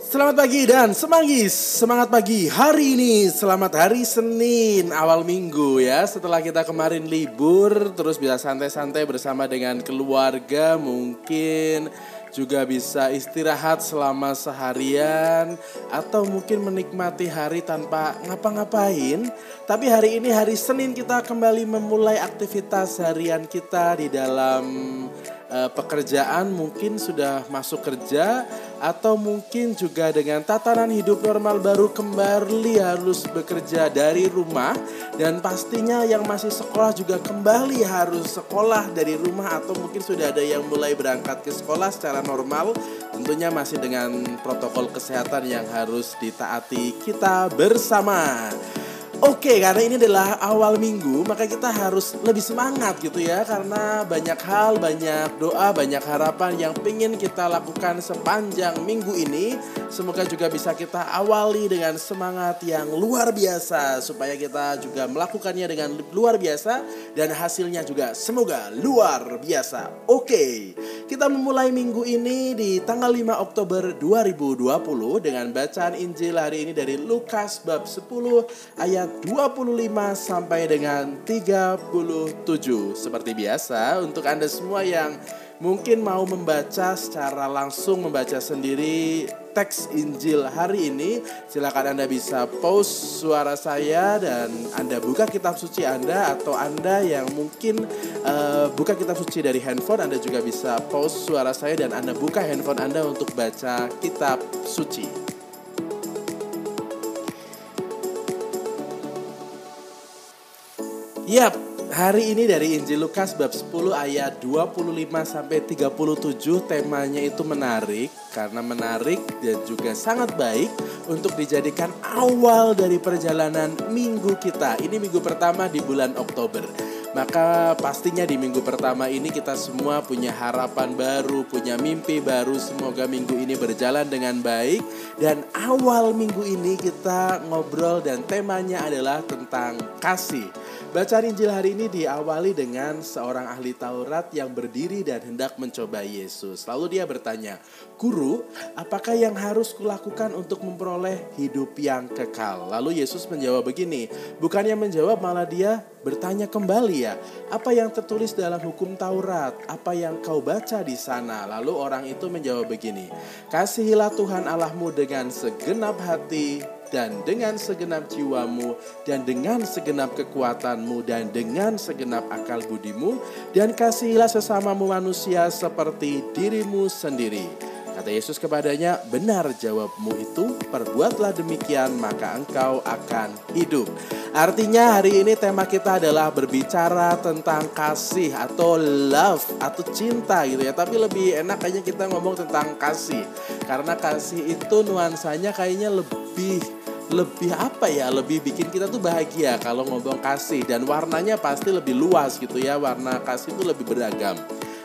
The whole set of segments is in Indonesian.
Selamat pagi dan semanggis, semangat pagi. Hari ini, selamat hari Senin, awal minggu ya. Setelah kita kemarin libur, terus bisa santai-santai bersama dengan keluarga Mungkin juga bisa istirahat selama seharian Atau mungkin menikmati hari tanpa ngapa-ngapain. Tapi hari ini hari Senin kita kembali memulai aktivitas harian kita di dalam uh, pekerjaan. Mungkin sudah masuk kerja atau mungkin juga dengan tatanan hidup normal baru kembali harus bekerja dari rumah. Dan pastinya yang masih sekolah juga kembali harus sekolah dari rumah. Atau mungkin sudah ada yang mulai berangkat ke sekolah secara normal. Tentunya masih dengan protokol kesehatan yang harus ditaati kita bersama. Oke, karena ini adalah awal minggu, maka kita harus lebih semangat gitu ya. Karena banyak hal, banyak doa, banyak harapan yang ingin kita lakukan sepanjang minggu ini. Semoga juga bisa kita awali dengan semangat yang luar biasa. Supaya kita juga melakukannya dengan luar biasa. Dan hasilnya juga semoga luar biasa. Oke, kita memulai minggu ini di tanggal 5 Oktober 2020 dengan bacaan Injil hari ini dari Lukas bab 10 ayat 25 sampai dengan 37. Seperti biasa untuk Anda semua yang mungkin mau membaca secara langsung membaca sendiri teks Injil hari ini, silakan Anda bisa pause suara saya dan Anda buka kitab suci Anda atau Anda yang mungkin uh, buka kitab suci dari handphone, Anda juga bisa pause suara saya dan Anda buka handphone Anda untuk baca kitab suci. Yap, hari ini dari Injil Lukas bab 10 ayat 25 sampai 37 temanya itu menarik karena menarik dan juga sangat baik untuk dijadikan awal dari perjalanan minggu kita. Ini minggu pertama di bulan Oktober. Maka pastinya di minggu pertama ini kita semua punya harapan baru, punya mimpi baru. Semoga minggu ini berjalan dengan baik dan awal minggu ini kita ngobrol dan temanya adalah tentang kasih. Bacaan Injil hari ini diawali dengan seorang ahli Taurat yang berdiri dan hendak mencoba Yesus. Lalu dia bertanya, Guru, apakah yang harus kulakukan untuk memperoleh hidup yang kekal? Lalu Yesus menjawab begini, bukannya menjawab malah dia bertanya kembali ya, apa yang tertulis dalam hukum Taurat? Apa yang kau baca di sana? Lalu orang itu menjawab begini, kasihilah Tuhan Allahmu dengan segenap hati, dan dengan segenap jiwamu dan dengan segenap kekuatanmu dan dengan segenap akal budimu dan kasihilah sesamamu manusia seperti dirimu sendiri. Kata Yesus kepadanya, benar jawabmu itu, perbuatlah demikian maka engkau akan hidup. Artinya hari ini tema kita adalah berbicara tentang kasih atau love atau cinta gitu ya. Tapi lebih enak kayaknya kita ngomong tentang kasih. Karena kasih itu nuansanya kayaknya lebih lebih apa ya lebih bikin kita tuh bahagia kalau ngomong kasih dan warnanya pasti lebih luas gitu ya warna kasih itu lebih beragam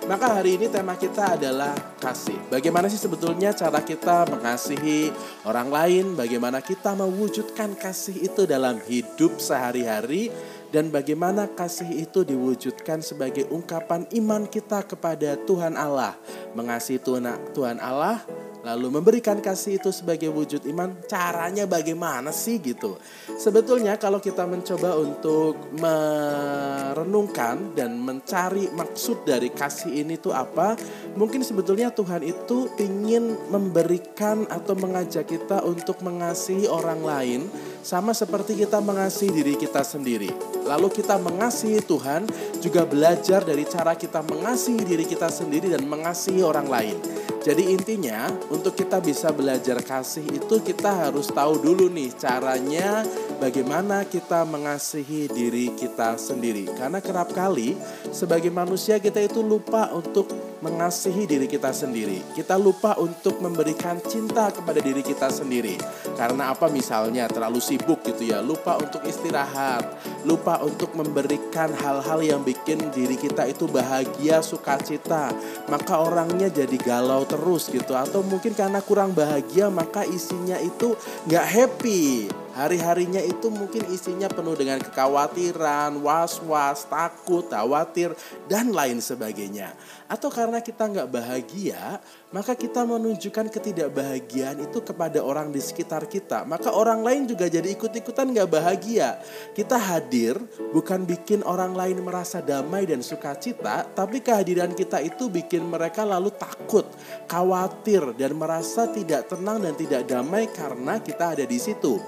maka hari ini tema kita adalah kasih. Bagaimana sih sebetulnya cara kita mengasihi orang lain? Bagaimana kita mewujudkan kasih itu dalam hidup sehari-hari? Dan bagaimana kasih itu diwujudkan sebagai ungkapan iman kita kepada Tuhan Allah? Mengasihi Tuhan Allah lalu memberikan kasih itu sebagai wujud iman, caranya bagaimana sih gitu? Sebetulnya kalau kita mencoba untuk merenungkan dan mencari maksud dari kasih ini tuh apa, mungkin sebetulnya Tuhan itu ingin memberikan atau mengajak kita untuk mengasihi orang lain sama seperti kita mengasihi diri kita sendiri. Lalu kita mengasihi Tuhan juga belajar dari cara kita mengasihi diri kita sendiri dan mengasihi orang lain. Jadi intinya untuk kita bisa belajar kasih itu kita harus tahu dulu nih caranya bagaimana kita mengasihi diri kita sendiri. Karena kerap kali sebagai manusia kita itu lupa untuk mengasihi diri kita sendiri. Kita lupa untuk memberikan cinta kepada diri kita sendiri. Karena apa misalnya terlalu sibuk gitu ya, lupa untuk istirahat, lupa untuk memberikan hal-hal yang bikin diri kita itu bahagia, sukacita. Maka orangnya jadi galau terus gitu atau mungkin karena kurang bahagia maka isinya itu nggak happy Hari-harinya itu mungkin isinya penuh dengan kekhawatiran, was-was, takut, khawatir, dan lain sebagainya. Atau karena kita nggak bahagia, maka kita menunjukkan ketidakbahagiaan itu kepada orang di sekitar kita. Maka orang lain juga jadi ikut-ikutan nggak bahagia. Kita hadir bukan bikin orang lain merasa damai dan sukacita, tapi kehadiran kita itu bikin mereka lalu takut, khawatir, dan merasa tidak tenang dan tidak damai karena kita ada di situ.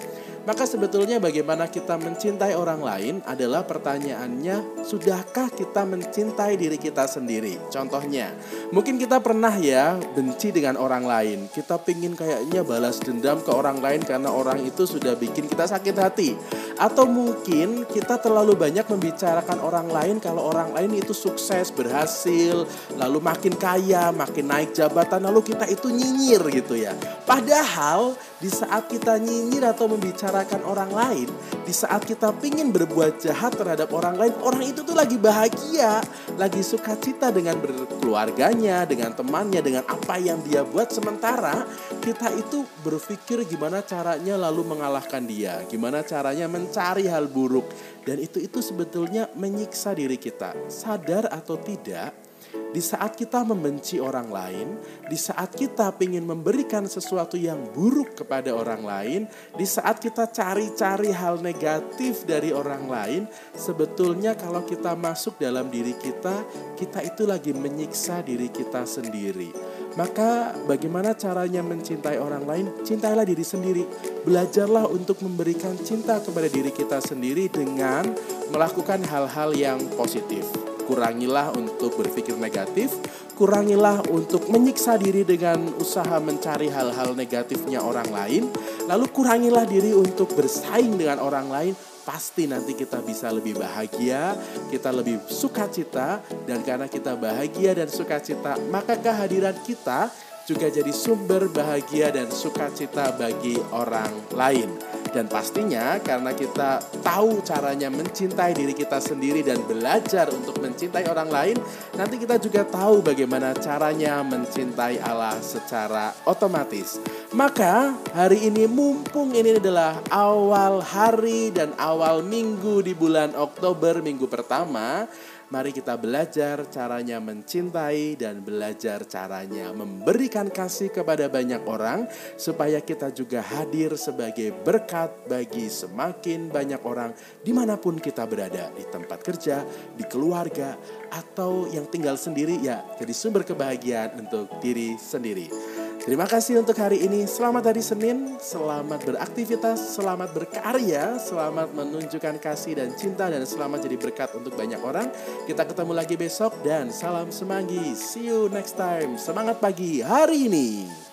Maka sebetulnya bagaimana kita mencintai orang lain adalah pertanyaannya, sudahkah kita mencintai diri kita sendiri? Contohnya, mungkin kita pernah ya benci dengan orang lain. Kita pingin kayaknya balas dendam ke orang lain karena orang itu sudah bikin kita sakit hati. Atau mungkin kita terlalu banyak membicarakan orang lain kalau orang lain itu sukses, berhasil, lalu makin kaya, makin naik jabatan, lalu kita itu nyinyir gitu ya. Padahal di saat kita nyinyir atau membicarakan membicarakan orang lain, di saat kita pingin berbuat jahat terhadap orang lain, orang itu tuh lagi bahagia, lagi sukacita dengan berkeluarganya, dengan temannya, dengan apa yang dia buat. Sementara kita itu berpikir gimana caranya lalu mengalahkan dia, gimana caranya mencari hal buruk. Dan itu itu sebetulnya menyiksa diri kita. Sadar atau tidak, di saat kita membenci orang lain, di saat kita ingin memberikan sesuatu yang buruk kepada orang lain, di saat kita cari-cari hal negatif dari orang lain, sebetulnya kalau kita masuk dalam diri kita, kita itu lagi menyiksa diri kita sendiri. Maka bagaimana caranya mencintai orang lain? Cintailah diri sendiri. Belajarlah untuk memberikan cinta kepada diri kita sendiri dengan melakukan hal-hal yang positif kurangilah untuk berpikir negatif, kurangilah untuk menyiksa diri dengan usaha mencari hal-hal negatifnya orang lain, lalu kurangilah diri untuk bersaing dengan orang lain, pasti nanti kita bisa lebih bahagia, kita lebih sukacita, dan karena kita bahagia dan sukacita, maka kehadiran kita juga jadi sumber bahagia dan sukacita bagi orang lain. Dan pastinya karena kita tahu caranya mencintai diri kita sendiri dan belajar untuk mencintai orang lain, nanti kita juga tahu bagaimana caranya mencintai Allah secara otomatis. Maka hari ini mumpung ini adalah awal hari dan awal minggu di bulan Oktober, minggu pertama, Mari kita belajar caranya mencintai dan belajar caranya memberikan kasih kepada banyak orang, supaya kita juga hadir sebagai berkat bagi semakin banyak orang di mana pun kita berada, di tempat kerja, di keluarga, atau yang tinggal sendiri, ya, jadi sumber kebahagiaan untuk diri sendiri. Terima kasih untuk hari ini. Selamat hari Senin, selamat beraktivitas, selamat berkarya, selamat menunjukkan kasih dan cinta dan selamat jadi berkat untuk banyak orang. Kita ketemu lagi besok dan salam semanggi. See you next time. Semangat pagi hari ini.